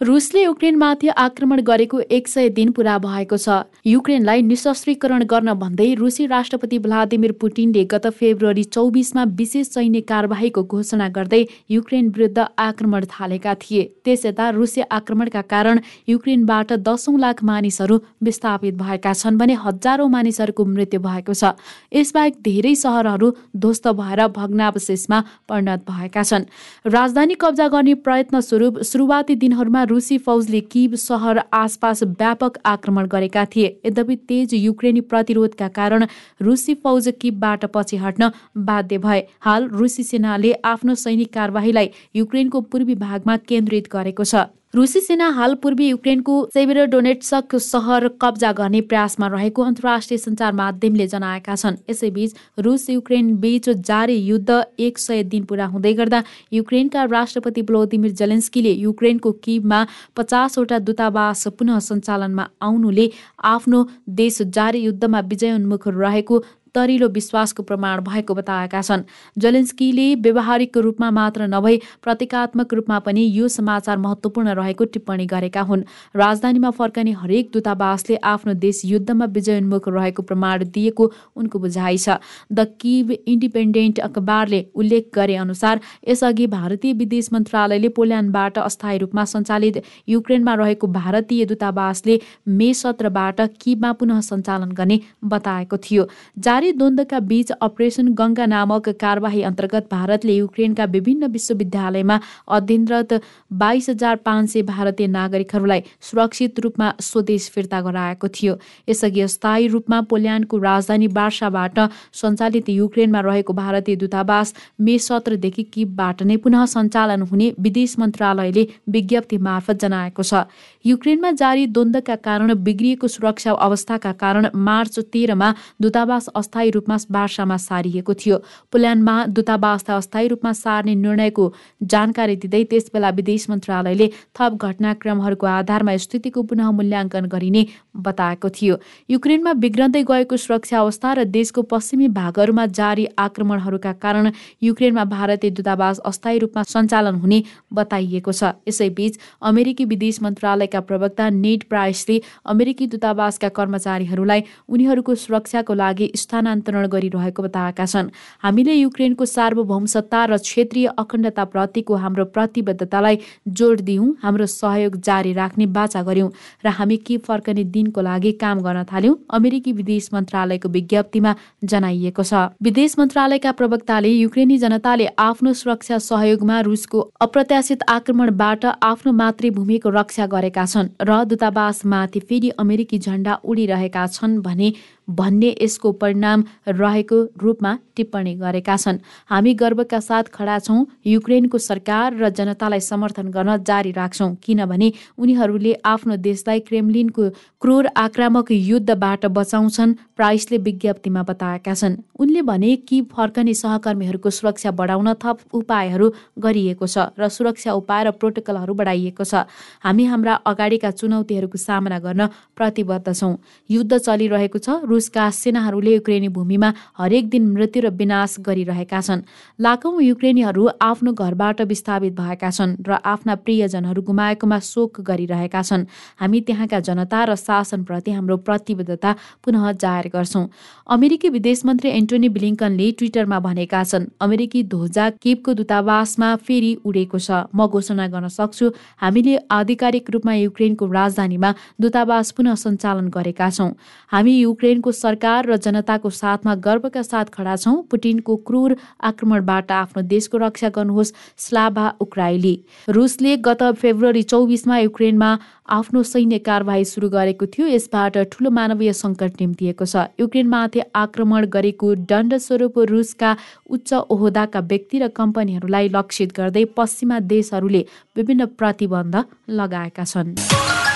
रुसले युक्रेनमाथि आक्रमण गरेको एक सय दिन पुरा भएको छ। युक्रेनलाई निशस्त्रीकरण गर्न भन्दै रुसी राष्ट्रपति भ्लादिमिर पुटिनले गत फेब्रुअरी चौबिसमा विशेष सैन्य कारवाहीको घोषणा गर्दै युक्रेन विरुद्ध आक्रमण थालेका थिए। त्यस यता रुसी आक्रमणका कारण युक्रेनबाट दसौँ लाख मानिसहरू विस्थापित भएका छन् भने हजारौँ मानिसहरूको मृत्यु भएको छ। यसबाहेक धेरै सहरहरू ध्वस्त भएर भग्नावशेषमा परिणत भएका छन्। राजधानी कब्जा गर्ने प्रयत्न स्वरूप सुरुवाती दिनहरूमा रुसी फौजले किब सहर आसपास व्यापक आक्रमण गरेका थिए। यद्यपि तेज युक्रेनी प्रतिरोधका कारण रुसी फौज किबबाट पछि हट्न बाध्य भए। हाल रुसी सेनाले आफ्नो सैनिक कारवाहीलाई युक्रेनको पूर्वी भागमा केन्द्रित गरेको छ। रुसी सेना हाल पूर्वी युक्रेनको सेभेरोडोनेट्सक सहर कब्जा गर्ने प्रयासमा रहेको अन्तर्राष्ट्रिय सञ्चार माध्यमले जनाएका छन्। यसैबीच रुस युक्रेन बीच जारी युद्ध एक सय दिन पुरा हुँदै गर्दा युक्रेनका राष्ट्रपति भ्लोदिमिर जेलेन्स्कीले युक्रेनको किबमा पचासवटा दूतावास पुनः सञ्चालनमा आउनुले आफ्नो देश जारी युद्धमा विजयोन्मुख रहेको दरिलो विश्वासको प्रमाण भएको बताएका छन्। जलेन्स्कीले व्यवहारिक रूपमा मात्र नभई प्रतीकात्मक रूपमा पनि यो समाचार महत्त्वपूर्ण रहेको टिप्पणी गरेका हुन्। राजधानीमा फर्कने हरेक दूतावासले आफ्नो देश युद्धमा विजयोन्मुख रहेको प्रमाण दिएको उनको बुझाइ छ। द किभ इन्डिपेन्डेन्ट अखबारले उल्लेख गरे अनुसार यसअघि भारतीय विदेश मन्त्रालयले पोल्यान्डबाट अस्थायी रूपमा सञ्चालित युक्रेनमा रहेको भारतीय दूतावासले मे सत्रबाट किबमा पुनः सञ्चालन गर्ने बताएको थियो। जारी द्वन्द्वका बीच अपरेसन गङ्गा नामक कारवाही अन्तर्गत भारतले युक्रेनका विभिन्न विश्वविद्यालयमा अध्ययनरत बाइस हजार पाँच सय भारतीय नागरिकहरूलाई सुरक्षित रूपमा स्वदेश फिर्ता गराएको थियो। यसअघि अस्थायी रूपमा पोल्यान्डको राजधानी वार्साबाट सञ्चालित युक्रेनमा रहेको भारतीय दूतावास मे सत्रदेखि किबबाट नै पुनः सञ्चालन हुने विदेश मन्त्रालयले विज्ञप्ति मार्फत जनाएको छ। युक्रेनमा जारी द्वन्द्वका कारण बिग्रिएको सुरक्षा अवस्थाका कारण मार्च तेह्रमा दूतावास अस्थायी रूपमा वार्सामा सारिएको थियो। पोल्यान्डमा दूतावासलाई अस्थायी रूपमा सार्ने निर्णयको जानकारी दिँदै त्यसबेला विदेश मन्त्रालयले थप घटनाक्रमहरूको आधारमा स्थितिको पुनः मूल्याङ्कन गरिने बताएको थियो। युक्रेनमा बिग्रँदै गएको सुरक्षा अवस्था र देशको पश्चिमी भागहरूमा जारी आक्रमणहरूका कारण युक्रेनमा भारतीय दूतावास अस्थायी रूपमा सञ्चालन हुने बताइएको छ। यसैबीच अमेरिकी विदेश मन्त्रालयका प्रवक्ता नेट प्राइसले अमेरिकी दूतावासका कर्मचारीहरूलाई उनीहरूको सुरक्षाको लागि स्थानान्तरण गरिरहेको बताएका छन्। हामीले युक्रेनको सार्वभौम सत्ता र क्षेत्रीय अखण्डताप्रतिको हाम्रो प्रतिबद्धतालाई जोड दियौँ हाम्रो सहयोग जारी राख्ने बाचा गर्यौँ र हामी के फर्कने दिनको लागि काम गर्न थाल्यौँ अमेरिकी विदेश मन्त्रालयको विज्ञप्तिमा जनाइएको छ। विदेश मन्त्रालयका प्रवक्ताले युक्रेनी जनताले आफ्नो सुरक्षा सहयोगमा रुसको अप्रत्याशित आक्रमणबाट आफ्नो मातृभूमिको रक्षा गरेका छन् र दूतावासमाथि फेरि अमेरिकी झण्डा उडिरहेका छन् भने भन्ने यसको परिणाम रहेको रूपमा टिप्पणी गरेका छन्। हामी गर्वका साथ खडा छौँ युक्रेनको सरकार र जनतालाई समर्थन गर्न जारी राख्छौँ किनभने उनीहरूले आफ्नो देशलाई क्रेमलिनको क्रूर आक्रामक युद्धबाट बचाउँछन् प्राइसले विज्ञप्तिमा बताएका छन्। उनले भने कि फर्कने सहकर्मीहरूको सुरक्षा बढाउन थप उपायहरू गरिएको छ र सुरक्षा उपाय र प्रोटोकलहरू बढाइएको छ। हामी हाम्रा अगाडिका चुनौतीहरूको सामना गर्न प्रतिबद्ध छौँ। युद्ध चलिरहेको छ रुसका सेनाहरूले युक्रेनी भूमिमा हरेक दिन मृत्यु र विनाश गरिरहेका छन्। लाखौँ युक्रेनीहरू आफ्नो घरबाट विस्थापित भएका छन् र आफ्ना प्रियजनहरू गुमाएकोमा शोक गरिरहेका छन्। हामी त्यहाँका जनता र शासनप्रति हाम्रो प्रतिबद्धता पुनः जाहेर गर्छौँ। अमेरिकी विदेश मन्त्री एन्टोनी ब्लिङ्कनले ट्विटरमा भनेका छन् अमेरिकी ध्वजा केपको दूतावासमा फेरि उडेको छ। म घोषणा गर्न सक्छु हामीले आधिकारिक रूपमा युक्रेनको राजधानीमा दूतावास पुनः सञ्चालन गरेका छौँ। हामी युक्रेनको रुसको सरकार र जनताको साथमा गर्वका साथ खडा छौँ। पुटिनको क्रूर आक्रमणबाट आफ्नो देशको रक्षा गर्नुहोस् स्लाभा उक्राइली। रुसले गत फेब्रुअरी चौबिसमा युक्रेनमा आफ्नो सैन्य कारवाही सुरु गरेको थियो। यसबाट ठूलो मानवीय सङ्कट निम्तिएको छ। युक्रेनमाथि आक्रमण गरेको दण्ड स्वरूप रुसका उच्च ओहदाका व्यक्ति र कम्पनीहरूलाई लक्षित गर्दै पश्चिमा देशहरूले विभिन्न प्रतिबन्ध लगाएका छन्।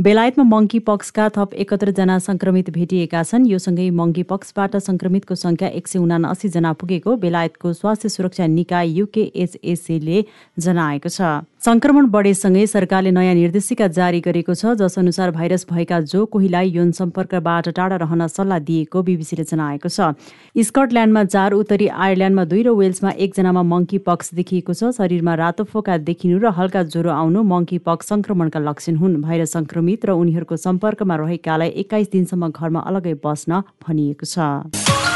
बेलायतमा मङ्की पक्सका थप एकहत्तरजना सङ्क्रमित भेटिएका छन्। यो सँगै मङ्की पक्सबाट सङ्क्रमितको सङ्ख्या एक सय उनासीजना पुगेको। बेलायतको स्वास्थ्य सुरक्षा निकाय युकेएचएसीले जनाएको छ। संक्रमण बढेसँगै सरकारले नयाँ निर्देशिका जारी गरेको छ जस अनुसार भाइरस भएका जो कोहीलाई यौन सम्पर्कबाट टाढा रहन सल्लाह दिएको बिबिसीले जनाएको छ। स्कटल्यान्डमा चार उत्तरी आयरल्यान्डमा दुई र वेल्समा एकजनामा मङ्की पक्स देखिएको छ। शरीरमा रातो फोका देखिनु र हल्का ज्वरो आउनु मङ्की पक्स संक्रमणका लक्षण हुन्। भाइरस संक्रमित र उनीहरूको सम्पर्कमा रहेकालाई एक्काइस दिनसम्म घरमा अलगै बस्न भनिएको छ।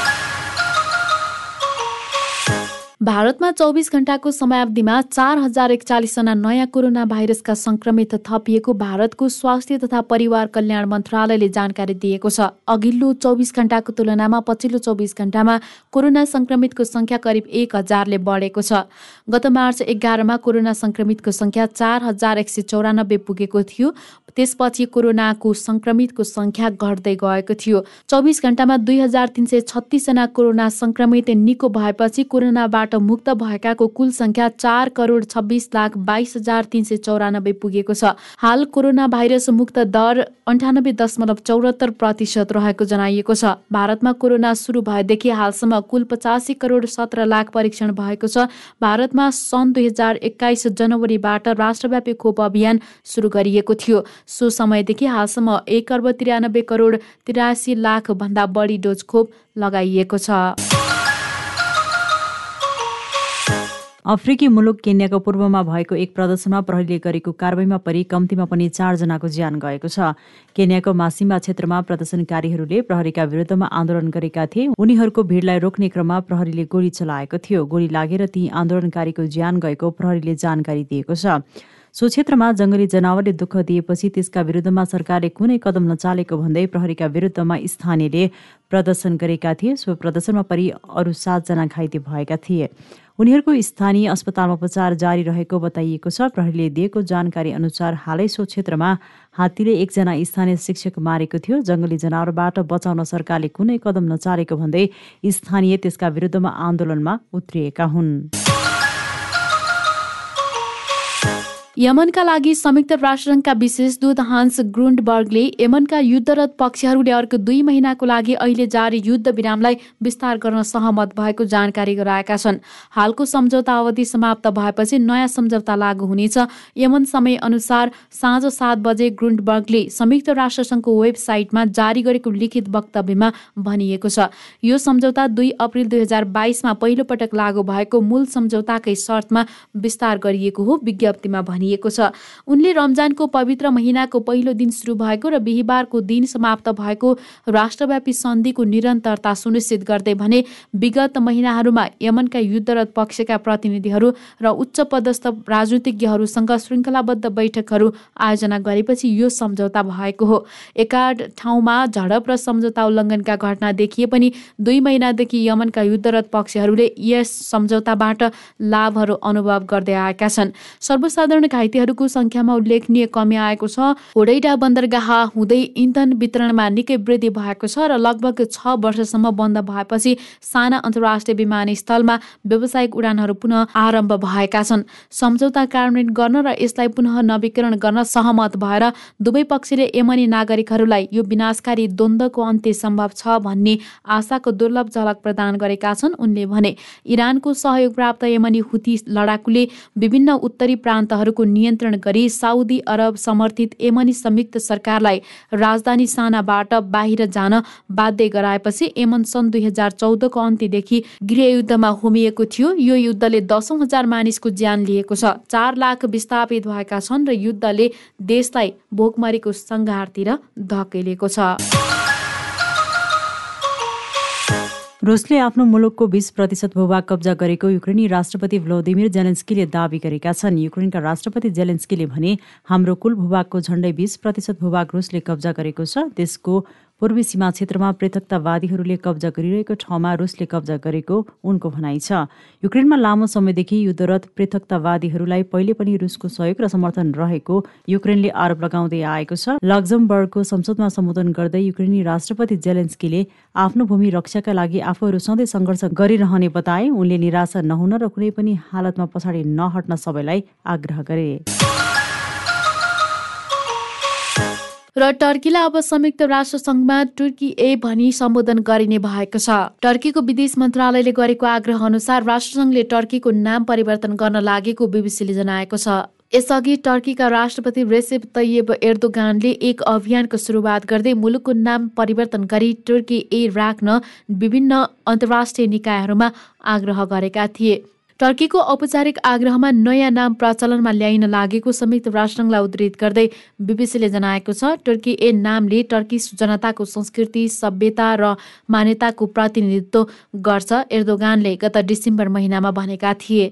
भारतमा चौबिस घण्टाको समयावधिमा चार हजार एकचालिसजना नयाँ कोरोना भाइरसका संक्रमित थपिएको भारतको स्वास्थ्य तथा परिवार कल्याण मन्त्रालयले जानकारी दिएको छ। अघिल्लो चौबिस घण्टाको तुलनामा पछिल्लो चौबिस घण्टामा कोरोना संक्रमितको संख्या करिब एक हजारले बढेको छ। गत मार्च एघारमा कोरोना संक्रमितको संख्या चार हजार एक सय चौरानब्बे पुगेको थियो। त्यसपछि कोरोनाको संक्रमितको संख्या घट्दै गएको थियो। चौबिस घण्टामा दुई हजार तिन सय छत्तिसजना कोरोना संक्रमित निको भएपछि कोरोनाबाट मुक्त भएकाको कुल संख्या चार करोड छब्बिस लाख बाइस हजार तिन सय चौरानब्बे पुगेको छ। हाल कोरोना भाइरस मुक्त दर अन्ठानब्बे दशमलव चौरात्तर प्रतिशत रहेको जनाइएको छ। भारतमा कोरोना सुरु भएदेखि हालसम्म कुल पचासी करोड सत्र लाख परीक्षण भएको छ। भारतमा सन् दुई हजार एक्काइस जनवरीबाट राष्ट्रव्यापी खोप अभियान सुरु गरिएको थियो। सो समयदेखि हालसम्म एक अर्ब त्रियानब्बे करोड तिरासी लाख भन्दा बढी डोज खोप लगाइएको छ। अफ्रिकी मुलुक केन्याको पूर्वमा भएको एक प्रदर्शनमा प्रहरीले गरेको कारवाहीमा परि कम्तीमा पनि चारजनाको ज्यान गएको छ। केन्याको मासिम्बा क्षेत्रमा प्रदर्शनकारीहरूले प्रहरीका विरुद्धमा आन्दोलन गरेका थिए। उनीहरूको भिडलाई रोक्ने क्रममा प्रहरीले गोली चलाएको थियो। गोली लागेर ती आन्दोलनकारीको ज्यान गएको प्रहरीले जानकारी दिएको छ। सो क्षेत्रमा जङ्गली जनावरले दुःख दिएपछि त्यसका विरुद्धमा सरकारले कुनै कदम नचालेको भन्दै प्रहरीका विरुद्धमा स्थानीयले प्रदर्शन गरेका थिए। सो प्रदर्शनमा परि अरू सातजना घाइते भएका थिए। उनीहरूको स्थानीय अस्पतालमा उपचार जारी रहेको बताइएको छ। प्रहरीले दिएको जानकारी अनुसार हालै सो क्षेत्रमा हात्तीले एकजना स्थानीय शिक्षक मारेको थियो। जङ्गली जनावरबाट बचाउन सरकारले कुनै कदम नचालेको भन्दै स्थानीय त्यसका विरुद्धमा आन्दोलनमा उत्रिएका हुन्। यमनका लागि संयुक्त राष्ट्रसङ्घका विशेष दूत हान्स ग्रुन्डबर्गले यमनका युद्धरत पक्षहरूले अर्को दुई महिनाको लागि अहिले जारी युद्ध विरामलाई विस्तार गर्न सहमत भएको जानकारी गराएका छन्। हालको सम्झौता अवधि समाप्त भएपछि नयाँ सम्झौता लागू हुनेछ। यमन समय अनुसार साँझ सात बजे ग्रुन्डबर्गले संयुक्त राष्ट्रसङ्घको वेबसाइटमा जारी गरेको लिखित वक्तव्यमा भनिएको छ। यो सम्झौता दुई अप्रेल दुई हजार बाइसमा पहिलोपटक लागू भएको मूल सम्झौताकै शर्तमा विस्तार गरिएको हो विज्ञप्तिमा भनिएको भनिएको छ। उनले रमजानको पवित्र महिनाको पहिलो दिन सुरु भएको र बिहिबारको दिन समाप्त भएको राष्ट्रव्यापी सन्धिको निरन्तरता सुनिश्चित गर्दै भने विगत महिनाहरूमा यमनका युद्धरत पक्षका प्रतिनिधिहरू र उच्च पदस्थ राजनीतिज्ञहरूसँग श्रृङ्खलाबद्ध बैठकहरू आयोजना गरेपछि यो सम्झौता भएको हो। एका ठाउँमा झडप र सम्झौता उल्लङ्घनका घटना देखिए पनि दुई महिनादेखि यमनका युद्धरत पक्षहरूले यस सम्झौताबाट लाभहरू अनुभव गर्दै आएका छन्। सर्वसाधारण घाइतेहरूको संख्यामा उल्लेखनीय कमी आएको छ। होडैडा बन्दरगाह हुँदै इन्धन वितरणमा निकै वृद्धि भएको छ र लगभग छ वर्षसम्म बन्द भएपछि साना अन्तर्राष्ट्रिय विमानस्थलमा व्यावसायिक उडानहरू पुनः आरम्भ भएका छन्। सम्झौता कार्यान्वयन गर्न र यसलाई पुनः नवीकरण गर्न सहमत भएर दुवै पक्षले यमनी नागरिकहरूलाई यो विनाशकारी द्वन्द्वको अन्त्य सम्भव छ भन्ने आशाको दुर्लभ झलक प्रदान गरेका छन्। उनले भने इरानको सहयोग प्राप्त यमनी हुती लडाकुले विभिन्न उत्तरी प्रान्तहरूको नियन्त्रण गरी साउदी अरब समर्थित यमनी संयुक्त सरकारलाई राजधानी सानाबाट बाहिर जान बाध्य गराएपछि यमन सन् दुई हजार चौधको अन्त्यदेखि गृहयुद्धमा होमिएको थियो। यो युद्धले दसौँ हजार मानिसको ज्यान लिएको छ। चार लाख विस्थापित भएका छन् र युद्धले देशलाई भोकमरीको सङ्घारतिर धकेलेको छ। रुसले आफ्नो मुलुकको बीस प्रतिशत भूभाग कब्जा गरेको युक्रेनी राष्ट्रपति भ्लोदिमिर जेलेन्स्कीले दावी गरेका छन्। युक्रेनका राष्ट्रपति जेलेन्स्कीले भने हाम्रो कुल भूभागको झण्डै बीस प्रतिशत भूभाग रुसले कब्जा गरेको छ त्यसको पूर्वी सीमा क्षेत्रमा पृथकतावादीहरूले कब्जा गरिरहेको ठाउँमा रुसले कब्जा गरेको उनको भनाइ छ। युक्रेनमा लामो समयदेखि युद्धरत पृथकतावादीहरूलाई पहिले पनि रुसको सहयोग र समर्थन रहेको युक्रेनले आरोप लगाउँदै आएको छ। लक्जमबर्गको संसदमा सम्बोधन गर्दै युक्रेनी राष्ट्रपति जेलेन्स्कीले आफ्नो भूमि रक्षाका लागि आफूहरू सधैँ सङ्घर्ष गरिरहने बताए उनले निराशा नहुन र कुनै पनि हालतमा पछाडि नहट्न सबैलाई आग्रह गरे। र टर्कीलाई अब संयुक्त राष्ट्र संघमा तुर्की ए भनी सम्बोधन गरिने भएको छ। टर्कीको विदेश मन्त्रालयले गरेको आग्रह अनुसार राष्ट्रसङ्घले टर्कीको नाम परिवर्तन गर्न लागेको बिबिसीले जनाएको छ। यसअघि टर्कीका राष्ट्रपति रेसेप तैयब एर्दोगानले एक अभियानको सुरुवात गर्दै मुलुकको नाम परिवर्तन गरी तुर्की ए राख्न विभिन्न अन्तर्राष्ट्रिय निकायहरूमा आग्रह गरेका थिए। टर्कीको औपचारिक आग्रहमा नयाँ नाम प्रचलनमा ल्याइन लागेको संयुक्त राष्ट्रसङ्घलाई उद्धित गर्दै बिबिसीले जनाएको छ टर्की ए नामले टर्की जनताको संस्कृति सभ्यता र मान्यताको प्रतिनिधित्व गर्छ। एर्दोगानले गत डिसेम्बर महिनामा भनेका थिए।